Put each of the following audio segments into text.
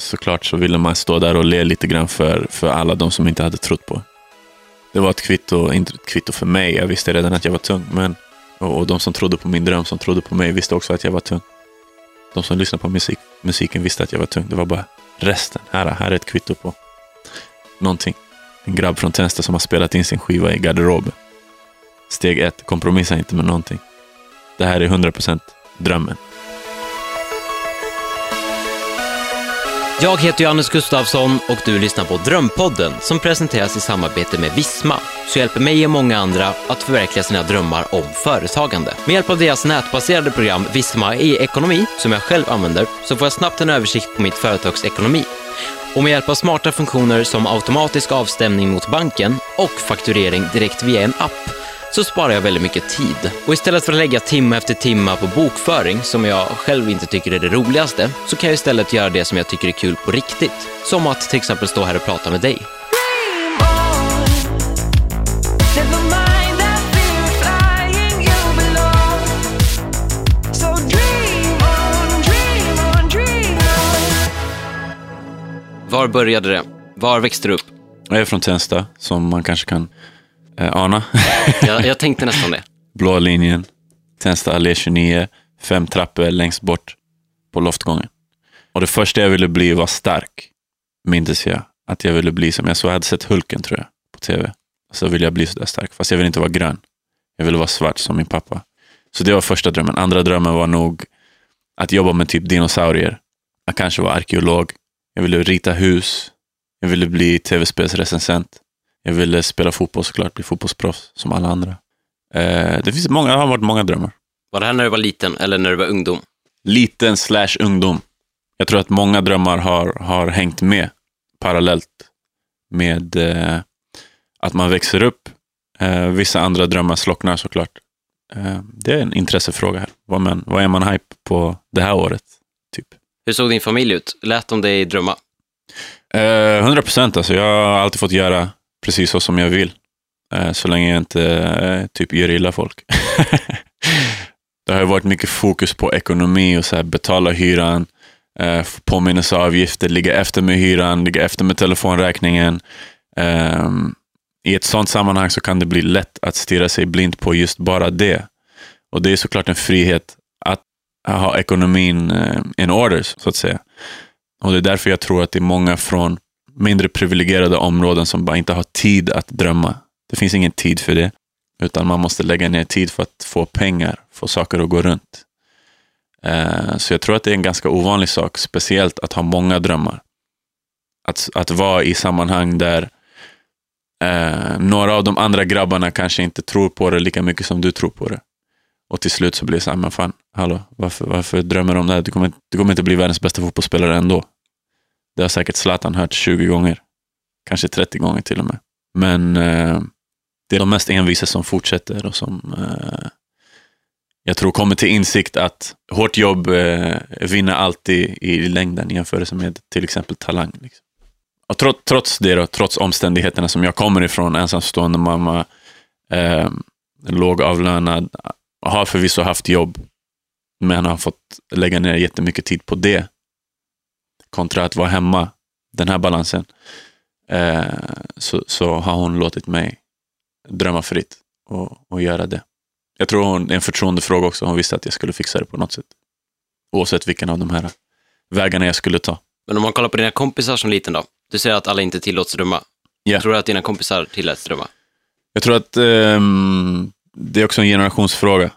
såklart så ville man stå där och le lite grann för, för alla de som inte hade trott på. Det var ett kvitto, inte ett kvitto för mig. Jag visste redan att jag var tung. Men, och, och de som trodde på min dröm, som trodde på mig, visste också att jag var tung. De som lyssnade på musik, musiken visste att jag var tung. Det var bara resten. Här, här är ett kvitto på någonting. En grabb från Tensta som har spelat in sin skiva i garderoben. Steg ett, kompromissa inte med någonting. Det här är 100% drömmen. Jag heter Johannes Gustafsson och du lyssnar på Drömpodden som presenteras i samarbete med Visma, som hjälper mig och många andra att förverkliga sina drömmar om företagande. Med hjälp av deras nätbaserade program Visma e-ekonomi, som jag själv använder, så får jag snabbt en översikt på mitt företags ekonomi. Och med hjälp av smarta funktioner som automatisk avstämning mot banken och fakturering direkt via en app så sparar jag väldigt mycket tid. Och istället för att lägga timme efter timme på bokföring, som jag själv inte tycker är det roligaste, så kan jag istället göra det som jag tycker är kul på riktigt. Som att till exempel stå här och prata med dig. Var började det? Var växte du upp? Jag är från Tensta, som man kanske kan eh, ana. Jag, jag tänkte nästan det. Blå linjen, Tensta allé 29, fem trappor längst bort på loftgången. Och det första jag ville bli var stark, mindes jag. Att jag ville bli som jag så jag hade sett Hulken tror jag, på tv. Så ville jag bli sådär stark, fast jag ville inte vara grön. Jag ville vara svart som min pappa. Så det var första drömmen. Andra drömmen var nog att jobba med typ dinosaurier. Jag kanske var arkeolog. Jag ville rita hus. Jag ville bli tv-spelsrecensent. Jag ville spela fotboll såklart, bli fotbollsproffs som alla andra. Eh, det finns många, det har varit många drömmar. Var det här när du var liten eller när du var ungdom? Liten slash ungdom. Jag tror att många drömmar har, har hängt med parallellt med eh, att man växer upp. Eh, vissa andra drömmar slocknar såklart. Eh, det är en intressefråga här. Vad, man, vad är man hype på det här året? Typ. Hur såg din familj ut? Lät de dig drömma? Eh, 100 procent. Alltså, jag har alltid fått göra precis så som jag vill. Eh, så länge jag inte eh, typ gör illa folk. det har ju varit mycket fokus på ekonomi och så här, betala hyran, eh, påminnelseavgifter, ligga efter med hyran, ligga efter med telefonräkningen. Ehm, I ett sånt sammanhang så kan det bli lätt att stirra sig blind på just bara det. Och det är såklart en frihet att ha ekonomin in order, så att säga. Och det är därför jag tror att det är många från mindre privilegierade områden som bara inte har tid att drömma. Det finns ingen tid för det, utan man måste lägga ner tid för att få pengar, få saker att gå runt. Eh, så jag tror att det är en ganska ovanlig sak, speciellt att ha många drömmar. Att, att vara i sammanhang där eh, några av de andra grabbarna kanske inte tror på det lika mycket som du tror på det. Och till slut så blir det så här, men fan, hallå, varför, varför drömmer du om det här? Du kommer, du kommer inte bli världens bästa fotbollsspelare ändå. Det har säkert Zlatan hört 20 gånger. Kanske 30 gånger till och med. Men eh, det är de mest envisa som fortsätter och som eh, jag tror kommer till insikt att hårt jobb eh, vinner alltid i längden i jämförelse med till exempel talang. Liksom. Och trots, trots det, då, trots omständigheterna som jag kommer ifrån, ensamstående mamma, eh, lågavlönad, har förvisso haft jobb, men har fått lägga ner jättemycket tid på det kontra att vara hemma, den här balansen, eh, så, så har hon låtit mig drömma fritt och, och göra det. Jag tror hon, en förtroendefråga också. Hon visste att jag skulle fixa det på något sätt. Oavsett vilken av de här vägarna jag skulle ta. Men om man kollar på dina kompisar som liten då? Du säger att alla inte tillåts drömma. Ja. Tror du att dina kompisar tilläts drömma? Jag tror att ehm, det är också en generationsfråga.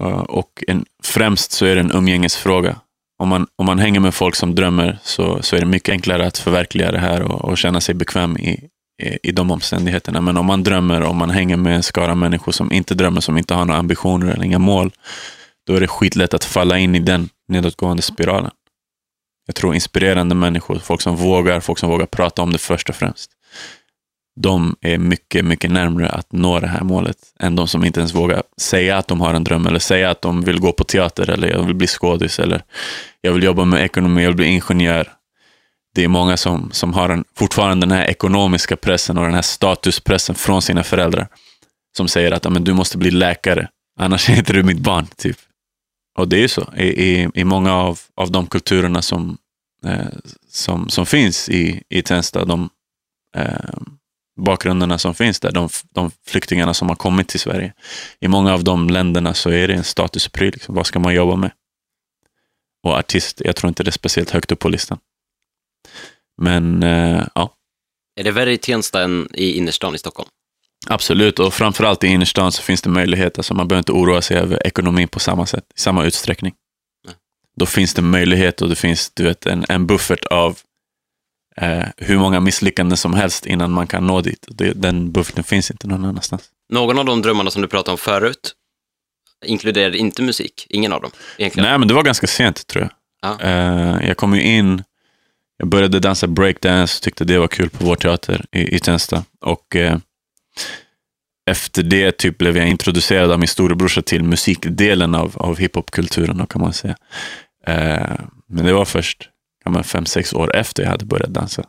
Uh, och en, främst så är det en umgängesfråga. Om man, om man hänger med folk som drömmer så, så är det mycket enklare att förverkliga det här och, och känna sig bekväm i, i, i de omständigheterna. Men om man drömmer, om man hänger med en skara människor som inte drömmer, som inte har några ambitioner eller inga mål, då är det skitlätt att falla in i den nedåtgående spiralen. Jag tror inspirerande människor, folk som vågar, folk som vågar prata om det först och främst, de är mycket, mycket närmre att nå det här målet än de som inte ens vågar säga att de har en dröm eller säga att de vill gå på teater eller jag vill bli skådis eller jag vill jobba med ekonomi, jag vill bli ingenjör. Det är många som, som har en, fortfarande den här ekonomiska pressen och den här statuspressen från sina föräldrar som säger att men du måste bli läkare, annars är inte du mitt barn. typ. Och det är ju så. I, i, i många av, av de kulturerna som, eh, som, som finns i, i Tensta, de eh, bakgrunderna som finns där, de, de flyktingarna som har kommit till Sverige. I många av de länderna så är det en statuspryl. Liksom. Vad ska man jobba med? Och artist, jag tror inte det är speciellt högt upp på listan. Men eh, ja, Är det värre i Tensta än i innerstan i Stockholm? absolut. Och framförallt i innerstan så finns det möjlighet. Alltså man behöver inte oroa sig över ekonomin på samma sätt, i samma utsträckning. Nej. Då finns det möjlighet och det finns du vet, en, en buffert av eh, hur många misslyckanden som helst innan man kan nå dit. Det, den bufferten finns inte någon annanstans. Någon av de drömmarna som du pratade om förut inkluderade inte musik. Ingen av dem egentligen. Nej, men det var ganska sent tror jag. Ja. Eh, jag kom ju in, jag började dansa breakdance, tyckte det var kul på vår teater i, i Tensta. Och eh, efter det typ blev jag introducerad av min storebrorsa till musikdelen av, av hiphopkulturen, kan man säga. Eh, men det var först ja, men fem, sex år efter jag hade börjat dansa.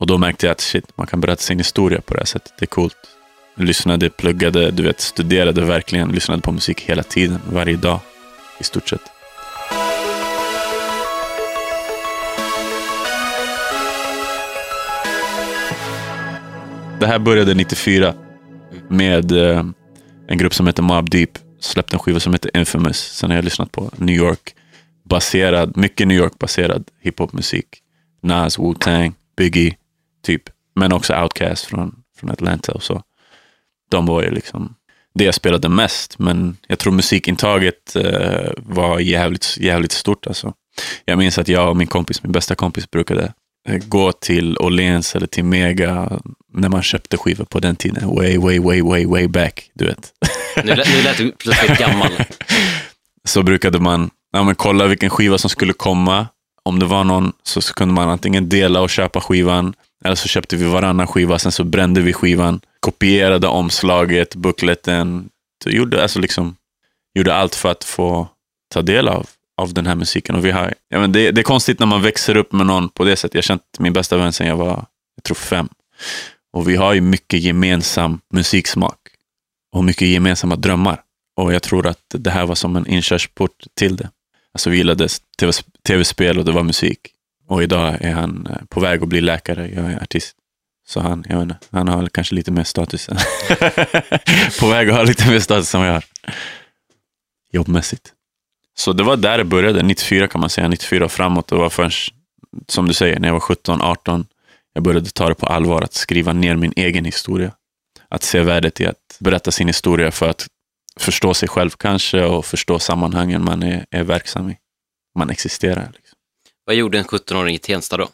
Och då märkte jag att shit, man kan berätta sin historia på det här sättet. Det är coolt. Lyssnade, pluggade, du vet, studerade verkligen, lyssnade på musik hela tiden, varje dag i stort sett. Det här började 94 med eh, en grupp som heter Mob Deep. Släppte en skiva som heter Infamous. Sen har jag lyssnat på New York baserad, mycket New York baserad hiphopmusik. Nas, Wu-Tang, Biggie, typ. Men också Outkast från, från Atlanta och så. De var ju liksom det jag spelade mest, men jag tror musikintaget eh, var jävligt, jävligt stort. Alltså. Jag minns att jag och min kompis, min bästa kompis, brukade eh, gå till Åhléns eller till Mega när man köpte skivor på den tiden. Way, way, way, way, way back, du vet. Nu, lät- nu lät du plötsligt gammal. så brukade man när man kolla vilken skiva som skulle komma. Om det var någon så så kunde man antingen dela och köpa skivan, eller så köpte vi varannan skiva, sen så brände vi skivan, kopierade omslaget, bukletten, gjorde, alltså liksom, gjorde allt för att få ta del av, av den här musiken. Och vi har, ja, men det, det är konstigt när man växer upp med någon på det sättet. Jag har känt min bästa vän sedan jag var, jag tror fem. Och vi har ju mycket gemensam musiksmak och mycket gemensamma drömmar. Och jag tror att det här var som en inkörsport till det. Alltså vi gillade tv-spel och det var musik. Och idag är han eh, på väg att bli läkare, jag är artist. Så han, jag vet inte, han har kanske lite mer status. än- på väg att ha lite mer status än vad jag har. Jobbmässigt. Så det var där det började, 94 kan man säga, 94 och framåt. Det var först, som du säger, när jag var 17, 18, jag började ta det på allvar, att skriva ner min egen historia. Att se värdet i att berätta sin historia för att förstå sig själv kanske och förstå sammanhangen man är, är verksam i. Man existerar. Liksom. Vad gjorde en 17-åring i Tensta då?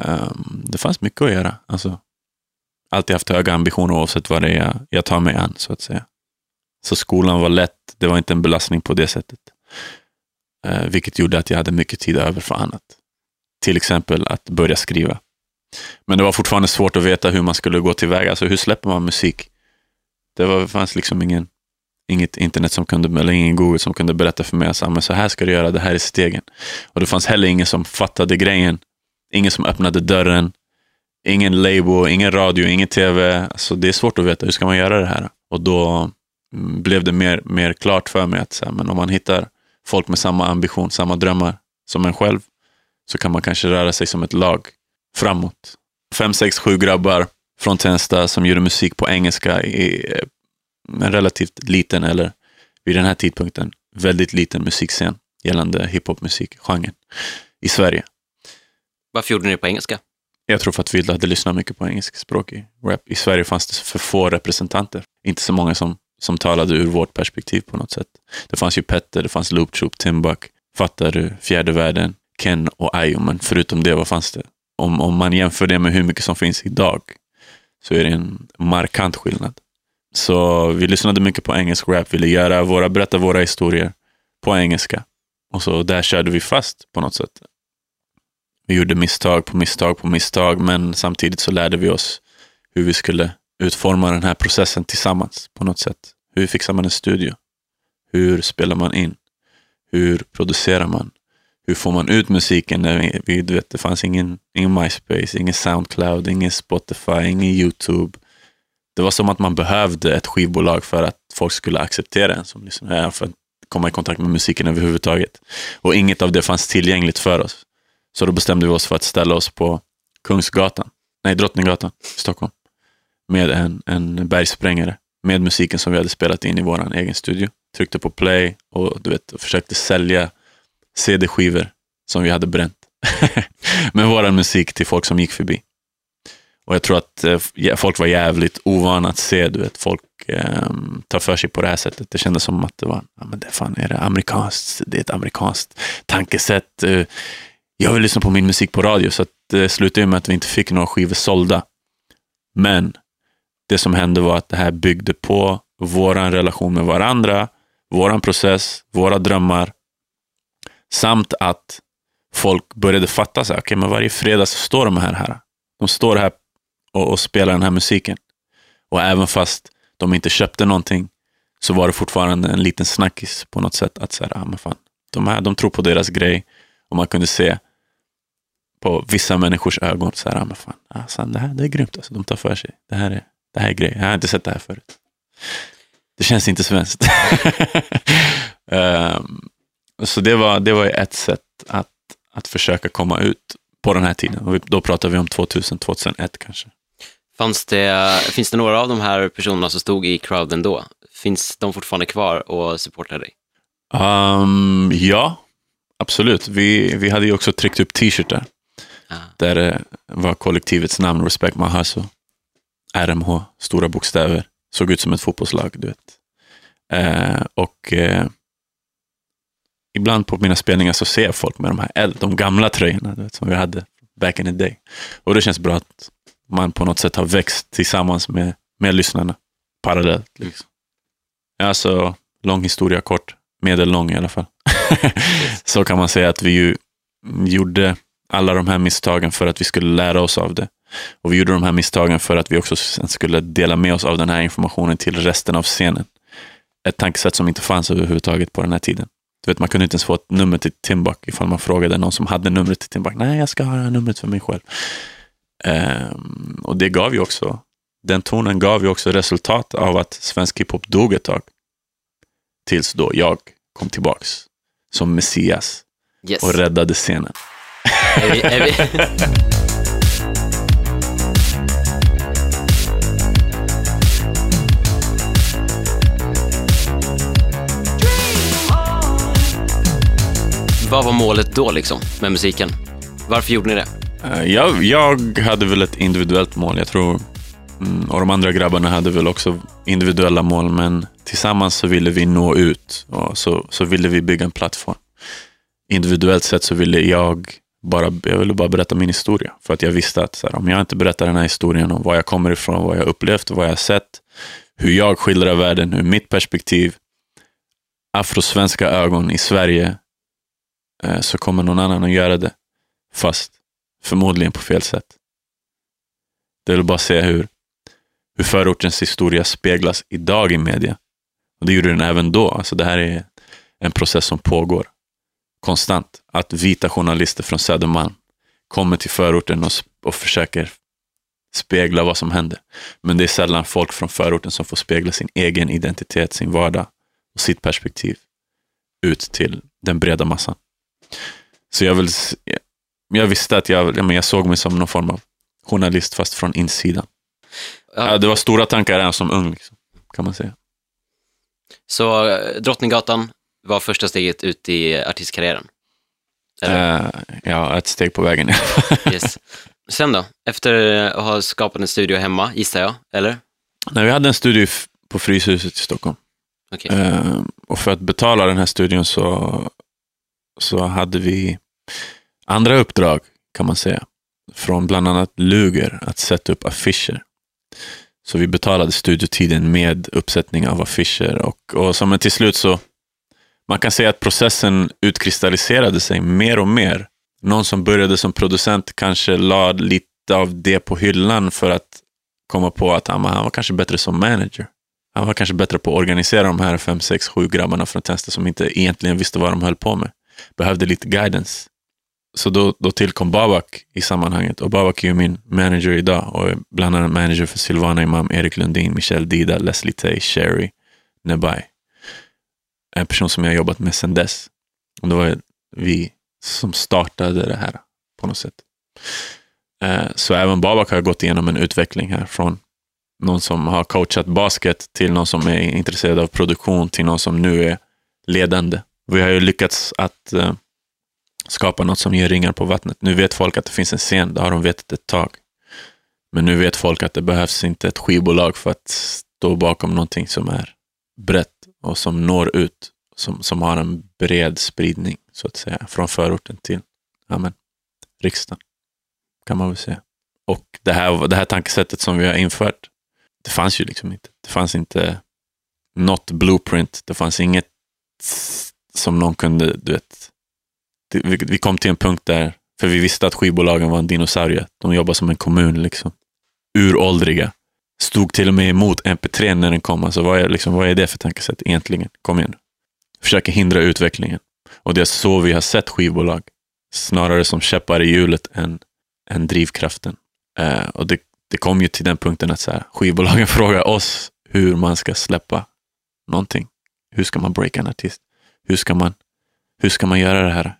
Ehm, det fanns mycket att göra. Alltså, alltid haft höga ambitioner oavsett vad det är jag, jag tar mig an, så att säga. Så skolan var lätt, det var inte en belastning på det sättet. Eh, vilket gjorde att jag hade mycket tid över för annat. Till exempel att börja skriva. Men det var fortfarande svårt att veta hur man skulle gå tillväga. Alltså hur släpper man musik? Det var, fanns liksom ingen, inget internet som kunde, eller ingen Google som kunde berätta för mig att så, så här ska du göra, det här är stegen. Och det fanns heller ingen som fattade grejen. Ingen som öppnade dörren. Ingen label, ingen radio, ingen tv. Alltså det är svårt att veta, hur ska man göra det här? Och då mm, blev det mer, mer klart för mig att så här, men om man hittar folk med samma ambition, samma drömmar som en själv, så kan man kanske röra sig som ett lag framåt. Fem, sex, sju grabbar från Tensta som gjorde musik på engelska i eh, en relativt liten, eller vid den här tidpunkten, väldigt liten musikscen gällande hiphopmusikgenren i Sverige. Varför gjorde ni det på engelska? Jag tror för att vi hade lyssnat mycket på engelskspråkig rap. I Sverige fanns det för få representanter. Inte så många som, som talade ur vårt perspektiv på något sätt. Det fanns ju Petter, det fanns Loop Troop, Timbuk, Fattar du, Fjärde Världen, Ken och Ayo. Men förutom det, vad fanns det? Om, om man jämför det med hur mycket som finns idag så är det en markant skillnad. Så vi lyssnade mycket på engelsk rap, ville göra våra, berätta våra historier på engelska. Och så där körde vi fast på något sätt. Vi gjorde misstag på misstag på misstag, men samtidigt så lärde vi oss hur vi skulle utforma den här processen tillsammans på något sätt. Hur fixar man en studio? Hur spelar man in? Hur producerar man? Hur får man ut musiken? När vi, vi, vet, det fanns ingen, ingen MySpace, ingen Soundcloud, ingen Spotify, ingen YouTube. Det var som att man behövde ett skivbolag för att folk skulle acceptera en som liksom lyssnare, för att komma i kontakt med musiken överhuvudtaget. Och inget av det fanns tillgängligt för oss. Så då bestämde vi oss för att ställa oss på Kungsgatan, nej Drottninggatan i Stockholm. Med en, en bergsprängare. Med musiken som vi hade spelat in i vår egen studio. Tryckte på play och du vet, och försökte sälja CD-skivor som vi hade bränt. med vår musik till folk som gick förbi. Och jag tror att eh, folk var jävligt ovana att se du vet, folk eh, ta för sig på det här sättet. Det kändes som att det var, ja, men det fan är det amerikanskt, det är ett amerikanskt tankesätt. Eh, jag vill lyssna på min musik på radio, så att det slutade med att vi inte fick några skivor sålda. Men det som hände var att det här byggde på vår relation med varandra, vår process, våra drömmar, samt att folk började fatta så här, okay, men varje fredag så står de här här. De står här och, och spela den här musiken. Och även fast de inte köpte någonting så var det fortfarande en liten snackis på något sätt. Att så här, ah, men fan, de, här, de tror på deras grej och man kunde se på vissa människors ögon så här, ah, men fan, alltså, det här det är grymt. Alltså, de tar för sig. Det här är, det här är grej. Jag har inte sett det här förut. Det känns inte svenskt. um, så det var, det var ett sätt att, att försöka komma ut på den här tiden. Och då pratar vi om 2000, 2001 kanske. Fanns det, finns det några av de här personerna som stod i crowden då? Finns de fortfarande kvar och supportar dig? Um, ja, absolut. Vi, vi hade ju också tryckt upp t-shirtar Ah. där det var kollektivets namn, Respect Hustle. RMH, stora bokstäver. Såg ut som ett fotbollslag, du vet. Eh, och eh, ibland på mina spelningar så ser jag folk med de här äldre, de gamla tröjorna du vet, som vi hade back in the day. Och det känns bra att man på något sätt har växt tillsammans med, med lyssnarna parallellt. Liksom. Alltså, lång historia kort, medellång i alla fall. så kan man säga att vi ju gjorde alla de här misstagen för att vi skulle lära oss av det. Och vi gjorde de här misstagen för att vi också sen skulle dela med oss av den här informationen till resten av scenen. Ett tankesätt som inte fanns överhuvudtaget på den här tiden. Du vet, man kunde inte ens få ett nummer till Timbuk ifall man frågade någon som hade numret till Timbuk. Nej, jag ska ha det här numret för mig själv. Ehm, och det gav ju också, den tonen gav ju också resultat av att svensk hiphop dog ett tag. Tills då jag kom tillbaks som Messias Yes. och räddade scenen. Är vi, är vi... Vad var målet då liksom med musiken? Varför gjorde ni det? Eh, jag, jag hade väl ett individuellt mål, jag tror. Mm, och de andra grabbarna hade väl också individuella mål, men tillsammans så ville vi nå ut och så, så ville vi bygga en plattform. Individuellt sett så ville jag bara, jag ville bara berätta min historia. För att jag visste att så här, om jag inte berättar den här historien om var jag kommer ifrån, vad jag upplevt, vad jag sett, hur jag skildrar världen ur mitt perspektiv, afrosvenska ögon i Sverige, eh, så kommer någon annan att göra det. Fast förmodligen på fel sätt. Det vill bara se hur, hur förortens historia speglas idag i media. Och det gjorde den även då. Alltså det här är en process som pågår konstant. Att vita journalister från Södermalm kommer till förorten och, och försöker spegla vad som händer. Men det är sällan folk från förorten som får spegla sin egen identitet, sin vardag och sitt perspektiv ut till den breda massan. Så jag, vill, jag visste att jag, ja, men jag såg mig som någon form av journalist fast från insidan. Ja, det var stora tankar redan som ung, liksom, kan man säga. Så eh, Drottninggatan var första steget ut i artistkarriären? Eh, ja, ett steg på vägen. Yes. Sen då? Efter att ha skapat en studio hemma, gissar jag, eller? När vi hade en studio på Fryshuset i Stockholm. Okej. Eh, och för att betala den här studion så, så hade vi andra uppdrag, kan man säga. Från bland annat Luger, att sätta upp affischer. Så vi betalade studiotiden med uppsättning av affischer. Och, och som till slut så, man kan säga att processen utkristalliserade sig mer och mer. Någon som började som producent kanske la lite av det på hyllan för att komma på att ah, han, han var kanske bättre som manager. Han var kanske bättre på att organisera de här fem, sex, sju grabbarna från Tensta som inte egentligen visste vad de höll på med. Behövde lite guidance. Så då, då tillkom Babak i sammanhanget. Och Babak är ju min manager idag och är bland annat manager för Silvana Imam, Erik Lundin, Michel Dida, Leslie Tay, Sherry, Nebai. en person som jag har jobbat med sedan dess. Och det var vi som startade det här på något sätt. Eh, så även Babak har gått igenom en utveckling här från någon som har coachat basket till någon som är intresserad av produktion till någon som nu är ledande. Vi har ju lyckats att eh, skapa något som ger ringar på vattnet. Nu vet folk att det finns en scen, det har de vetat ett tag. Men nu vet folk att det behövs inte ett skivbolag för att stå bakom någonting som är brett och som når ut, som, som har en bred spridning, så att säga, från förorten till ja, men, riksdagen, kan man väl säga. Och det här, det här tankesättet som vi har infört, det fanns ju liksom inte. Det fanns inte något blueprint, det fanns inget som någon kunde, du vet, vi, kom till en punkt där, för vi visste att skivbolagen var en dinosaurie. De jobbar som en kommun, liksom. Uråldriga. Stod till och med emot MP3 när den kom. Alltså, vad, är, liksom, vad är det för tankesätt egentligen? Kom igen. Försöker hindra utvecklingen. Och det är så vi har sett skivbolag. Snarare som käppar i hjulet än, än drivkraften. Eh, och det, det kom ju till den punkten att så här, skivbolagen frågar oss hur man ska släppa någonting. Hur ska man breaka en artist? Hur ska man, hur ska man göra det här?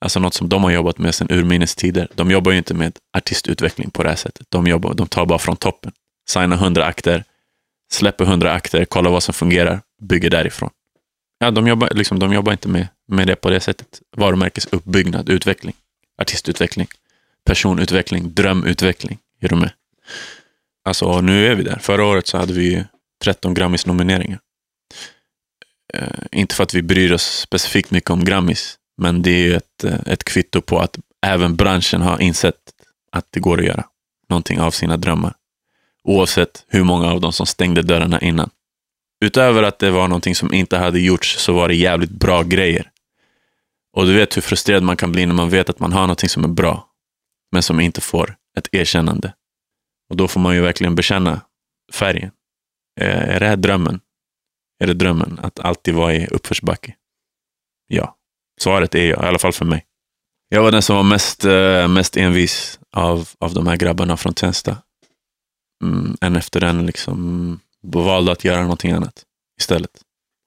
Alltså något som de har jobbat med sedan urminnes tider. De jobbar ju inte med artistutveckling på det här sättet. De, jobbar, de tar bara från toppen. Signar 100 akter, släpper 100 akter, kollar vad som fungerar, bygger därifrån. Ja, de, jobbar, liksom, de jobbar inte med, med det på det sättet. Varumärkesuppbyggnad, utveckling, artistutveckling, personutveckling, drömutveckling. Är du med? Alltså, nu är vi där. Förra året så hade vi 13 Grammis-nomineringar. Eh, inte för att vi bryr oss specifikt mycket om Grammis, men det är ju ett, eh, ett kvitto på att även branschen har insett att det går att göra någonting av sina drömmar. Oavsett hur många av dem som stängde dörrarna innan. Utöver att det var någonting som inte hade gjorts så var det jävligt bra grejer. Och du vet hur frustrerad man kan bli när man vet att man har någonting som är bra, men som inte får ett erkännande. Och då får man ju verkligen bekänna färgen. Eh, är det här drömmen? Är det drömmen att alltid vara i uppförsbacke? Ja. Svaret är ja, i alla fall för mig. Jag var den som var mest, eh, mest envis av, av de här grabbarna från Tensta. Mm, en efter en liksom valde att göra någonting annat istället.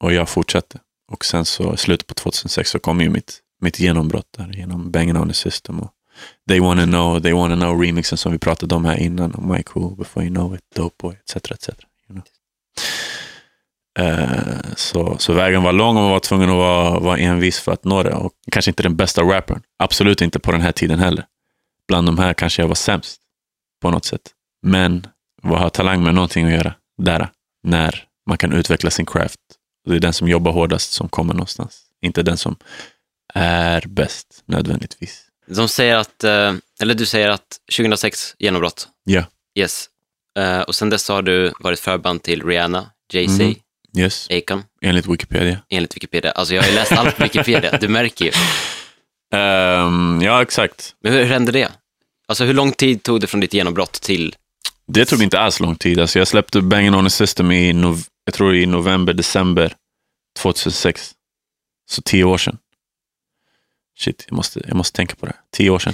Och jag fortsatte. Och sen så i slutet på 2006 så kom ju mitt, mitt genombrott där genom Banging on the system och They wanna know, they wanna know remixen som vi pratade om här innan. Och Mike Who, Before You Know It, Dope Boy, etc. etc. You know. uh, så, så vägen var lång och man var tvungen att vara, vara envis för att nå det. Och kanske inte den bästa rappern. Absolut inte på den här tiden heller. Bland de här kanske jag var sämst på något sätt. Men vad har talang med någonting att göra där? När man kan utveckla sin craft. Det är den som jobbar hårdast som kommer någonstans. Inte den som är bäst nödvändigtvis. De säger att, eh, eller du säger att 2006 genombrott, Ja, yes. Eh, och sen dess har du varit förband till Rihanna, Jay-Z, Mhm. Yes. Akon, Enligt Wikipedia. enligt Wikipedia. Alltså jag har ju läst allt på Wikipedia, du märker ju. Ehm, ja, exakt. Men hur hände det? Alltså hur lång tid tog det från ditt genombrott till, Det tog inte alls lång tid. Alltså jag släppte Banging on the system i, nov- jag tror i november, december 2006. Så tio år sedan. Shit, jag måste, jag måste tänka på det. Tio år sedan.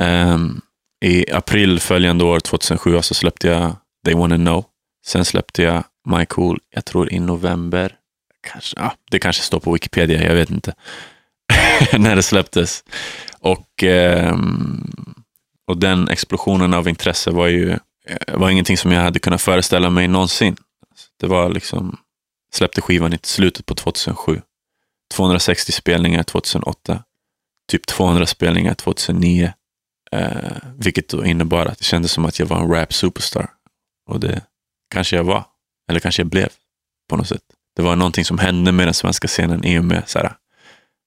Ehm, I april följande år, 2007, så släppte jag They Wanna Know. Sen släppte jag My Cool, jag tror i november. Kanske, ja, det kanske står på Wikipedia, jag vet inte. När det släpptes. Och, eh, och den explosionen av intresse var ju eh, var ingenting som jag hade kunnat föreställa mig någonsin. Det var liksom, släppte skivan i slutet på 2007. 260 spelningar 2008. Typ 200 spelningar 2009. Eh, vilket då innebar att det kändes som att jag var en rap superstar. Och det kanske jag var. Eller kanske jag blev på något sätt. Det var någonting som hände med den svenska scenen i och med så här,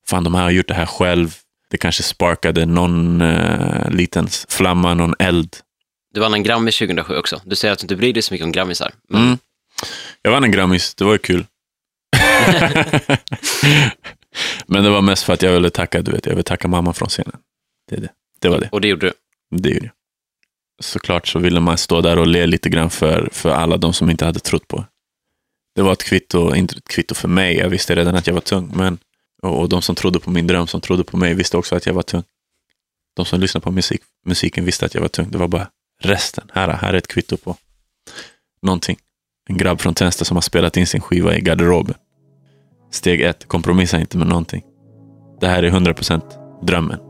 fan de här har gjort det här själv. Det kanske sparkade någon eh, liten flamma, någon eld du vann en Grammis 2007 också. Du säger att du inte bryr dig så mycket om Grammisar. Men Mm. Jag vann en Grammis, det var ju kul. Men det var mest för att jag ville tacka, du vet, jag ville tacka mamma från scenen. Det, är det. det var det. Och det gjorde du. det gjorde jag. Såklart så ville man stå där och le lite grann för, för alla de som inte hade trott på. Det var ett kvitto, inte ett kvitto för mig, jag visste redan att jag var tung. Men, och, och de som trodde på min dröm, som trodde på mig, visste också att jag var tung. De som lyssnade på musik, musiken visste att jag var tung. Det var bara resten. Här, här är ett kvitto på någonting. En grabb från Tensta som har spelat in sin skiva i garderoben. Steg ett, kompromissa inte med någonting. Det här är 100% drömmen.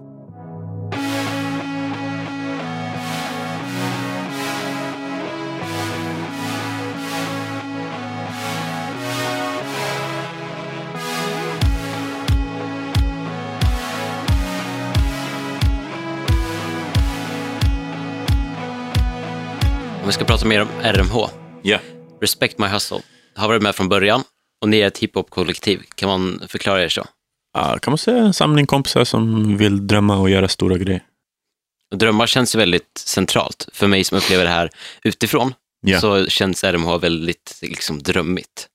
Vi ska prata mer om RMH, Ja. Respect My Hustle, har varit med från början och ni är ett hiphop-kollektiv. Kan man förklara er så? Ja, kan man säga en samling kompisar som vill drömma och göra stora grejer. Drömmar känns ju väldigt centralt. För mig som upplever det här utifrån Ja. så känns RMH väldigt liksom, drömmigt.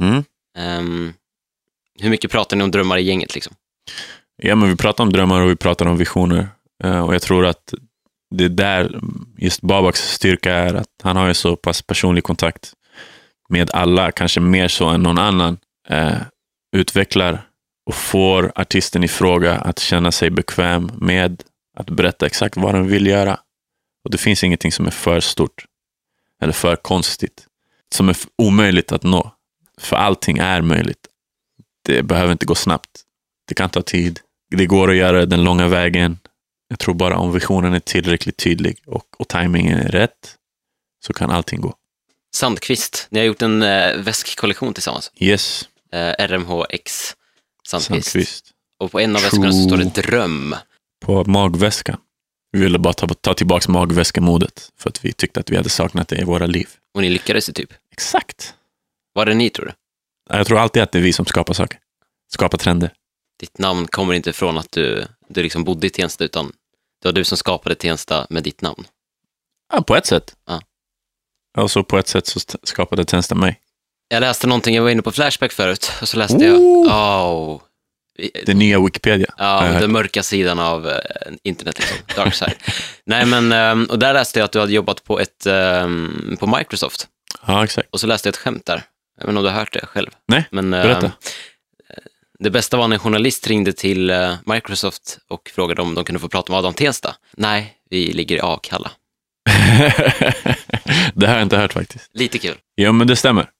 Mm. Ehm, hur mycket pratar ni om drömmar i gänget? Liksom? Ja, men vi pratar om drömmar och vi pratar om visioner. Eh, och jag tror att det är där just Babaks styrka är att han har ju så pass personlig kontakt med alla, kanske mer så än någon annan. Eh, utvecklar och får artisten i fråga att känna sig bekväm med att berätta exakt vad den vill göra. Och det finns ingenting som är för stort eller för konstigt, som är omöjligt att nå. För allting är möjligt. Det behöver inte gå snabbt. Det kan ta tid. Det går att göra den långa vägen. Jag tror bara om visionen är tillräckligt tydlig och, och tajmingen är rätt så kan allting gå. Sandqvist, ni har gjort en eh, väskkollektion tillsammans. Yes, Eh, RMHX Sandqvist. Sandqvist. Och på en av väskorna så står det dröm. På magväskan. Vi ville bara ta, ta tillbaka magväskemodet för att vi tyckte att vi hade saknat det i våra liv. Och ni lyckades ju typ. Exakt. Var det ni tror du? Jag tror alltid att det är vi som skapar saker. Skapar trender. Ditt namn kommer inte från att du, du liksom bodde i Tensta, utan det var du som skapade Tensta med ditt namn. Ja, på ett sätt. Ja. Och så på ett sätt så skapade Tensta mig. Jag läste någonting, jag var inne på Flashback förut, och så läste jag, Ooh. oh, Det nya Wikipedia. jag ja, den mörka sidan av eh, internet, liksom. dark side. Nej, men, ehm, och där läste jag att du hade jobbat på, ett, ehm, på Microsoft, Ja, exakt. och så läste jag ett skämt där. Jag vet inte om du har hört det själv. Nej, Men, ehm, berätta. Det bästa var när en journalist ringde till eh, Microsoft och frågade om de kunde få prata med Adam Tensta. Nej, vi ligger i Akalla. det har jag inte hört faktiskt. Lite kul. Jo, men det stämmer.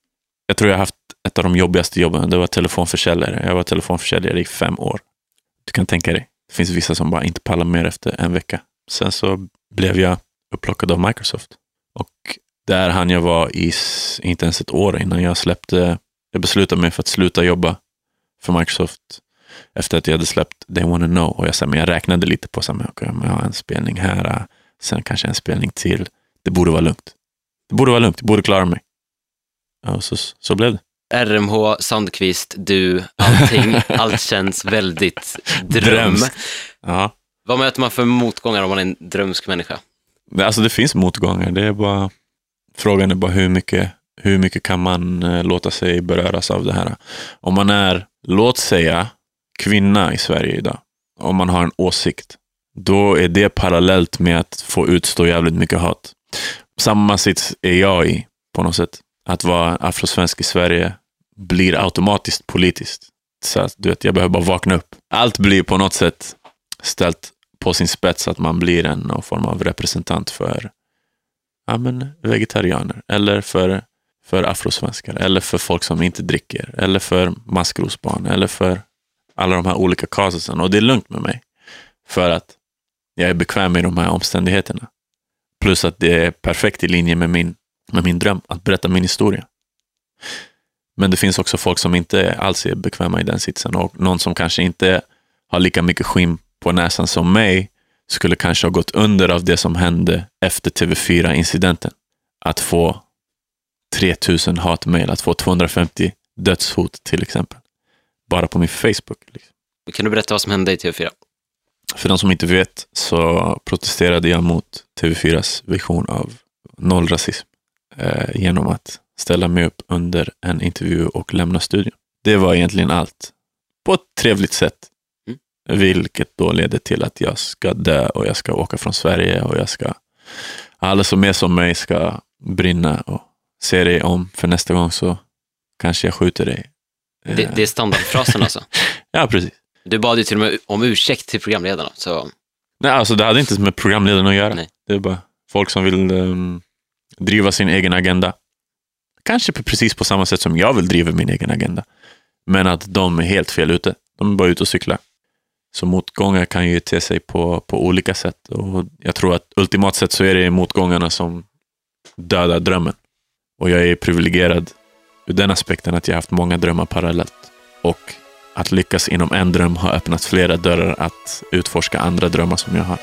Jag tror jag har haft ett av de jobbigaste jobben. Det var telefonförsäljare. Jag var telefonförsäljare i fem år. Du kan tänka dig. Det finns vissa som bara inte pallar mer efter en vecka. Sen så blev jag upplockad av Microsoft. Och där hann jag vara i inte ens ett år innan jag släppte. Jag beslutade mig för att sluta jobba för Microsoft efter att jag hade släppt They Wanna Know. Och jag, sa, men jag räknade lite på så här, men, men jag har en spelning här, äh, sen kanske en spelning till. Det borde vara lugnt. Det borde vara lugnt. Jag borde klara mig. Ja, så, så blev det. RMH, Sandqvist, du, allting. allt känns väldigt dröm. Ja. Vad möter man för motgångar om man är en drömsk människa? Det- Alltså det finns motgångar. Det är bara, frågan är bara hur mycket, hur mycket kan man eh, låta sig beröras av det här. Om man är, låt säga, kvinna i Sverige idag. Om man har en åsikt. Då är det parallellt med att få utstå jävligt mycket hat. Samma sits är jag i på något sätt. Att vara afrosvensk i Sverige blir automatiskt politiskt. Så att, du vet, jag behöver bara vakna upp. Allt blir på något sätt ställt på sin spets att man blir en någon form av representant för ja, men, vegetarianer eller för, för afrosvenskar eller för folk som inte dricker eller för maskrosbarn eller för alla de här olika casusen. Och det är lugnt med mig för att jag är bekväm i de här omständigheterna. Plus att det är perfekt i linje med min, med min dröm att berätta min historia. Men det finns också folk som inte alls är bekväma i den sitsen och någon som kanske inte har lika mycket skinn på näsan som mig skulle kanske ha gått under av det som hände efter TV4-incidenten. Att få 3000 hatmejl, att få 250 dödshot till exempel. Bara på min Facebook. Liksom. Kan du berätta vad som hände i TV4? För de som inte vet så protesterade jag mot TV4s vision av noll rasism eh, genom att ställa mig upp under en intervju och lämna studion. Det var egentligen allt. På ett trevligt sätt. Vilket då leder till att jag ska dö och jag ska åka från Sverige och jag ska, alla som är som mig ska brinna och se dig om för nästa gång så kanske jag skjuter dig. Det, det är standardfrasen alltså. Ja, precis. Du bad ju till och med om ursäkt till programledarna, så Nej, alltså det hade inte med programledaren att göra. Nej. Det är bara folk som vill ehm, driva sin egen agenda. Kanske precis på samma sätt som jag vill driva min egen agenda. Men att de är helt fel ute. De är bara ute och cyklar. Så motgångar kan ju te sig på, på olika sätt. Och jag tror att ultimat sett så är det motgångarna som dödar drömmen. Och jag är privilegierad ur den aspekten att jag haft många drömmar parallellt. Och att lyckas inom en dröm har öppnat flera dörrar att utforska andra drömmar som jag har.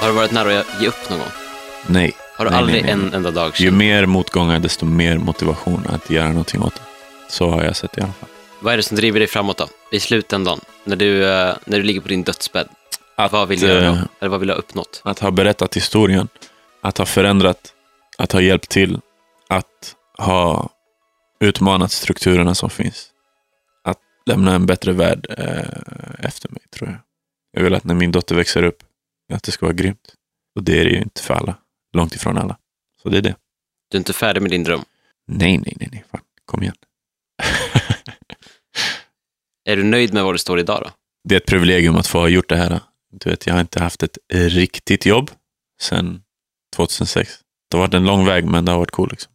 Har du varit nära att ge upp någon gång? Nej. Har du nej, aldrig nej, nej. en enda dag Ju känt? mer motgångar, desto mer motivation att göra någonting åt det. Så har jag sett det i alla fall. Vad är det som driver dig framåt då? I slutändan, när du, eh, när du ligger på din dödsbädd. Att, vad vill du göra eh? Eller vad vill du ha uppnått? Att ha berättat historien, att ha förändrat, att ha hjälpt till, att ha utmanat strukturerna som finns. Att lämna en bättre värld eh, efter mig, tror jag. Jag vill att när min dotter växer upp, att det ska vara grymt. Och det är det ju inte för alla. Långt ifrån alla. Så det är det. Du är inte färdig med din dröm. Nej, nej, nej, nej. Fan. Kom igen. Är du nöjd med var du står idag då? det är ett privilegium att få ha gjort det här. Du vet, jag har inte haft ett riktigt jobb sedan 2006. Det har varit en lång väg, men det har varit cool, liksom.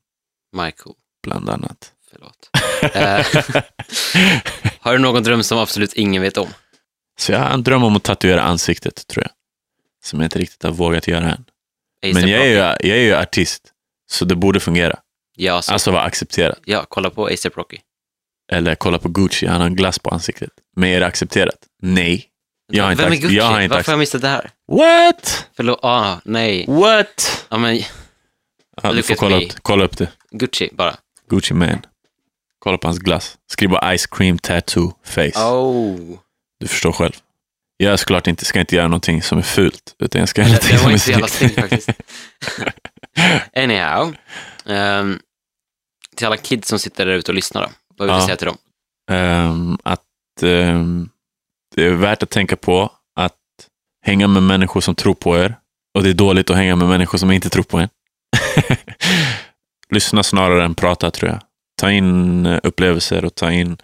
Michael, bland annat. förlåt. Eh, har du någon dröm som absolut ingen vet om? Så jag har en dröm om att tatuera ansiktet, tror jag. Som jag inte riktigt har vågat göra än. Men jag är, ju, jag är ju artist, så det borde fungera. Ja, så, Alltså vara accepterat. ja, kolla på ASAP Rocky. Eller kolla på Gucci, han har en glass på ansiktet. Men är det accepterat? Nej. Jag har inte, Vem är Gucci? jag har inte Varför har jag missat det här? What? Förlåt, ah, nej. What? Ja, men Ja, du får kolla upp, kolla upp det. Gucci bara. Gucci man. Kolla på hans glass. Skriv bara ice cream tattoo face. Oh. Du förstår själv. Jag såklart inte, ska inte göra någonting som är fult, utan jag ska göra Det, någonting det var som är inte så jävla snyggt. faktiskt. Anyhow. ehm, till alla kids som sitter där ute och lyssnar då. Vad vill du Ja. säga till dem? Ehm, att ehm, det är värt att tänka på att hänga med människor som tror på er. Och det är dåligt att hänga med människor som inte tror på en. Lyssna snarare än prata, tror jag. Ta in eh, upplevelser och ta in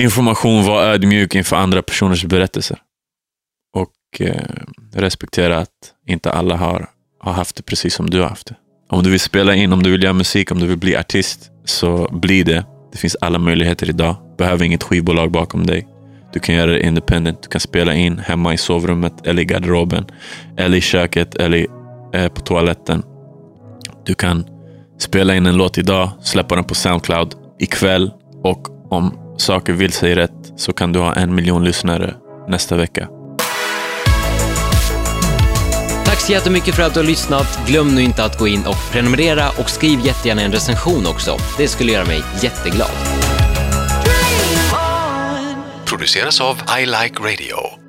information. Var ödmjuk inför andra personers berättelser. Och eh, respektera att inte alla har, har haft det precis som du har haft det. Om du vill spela in, om du vill göra musik, om du vill bli artist, så bli det. Det finns alla möjligheter idag. Behöver inget skivbolag bakom dig. Du kan göra det independent. Du kan spela in hemma i sovrummet, eller i garderoben, eller i köket, eller eh, på toaletten. Du kan spela in en låt idag, släppa den på Soundcloud ikväll och om saker vill sig rätt så kan du ha en miljon lyssnare nästa vecka. Tack så jättemycket för att du har lyssnat. Glöm nu inte att gå in och prenumerera och skriv jättegärna en recension också. Det skulle göra mig jätteglad. Produceras av I Like Radio.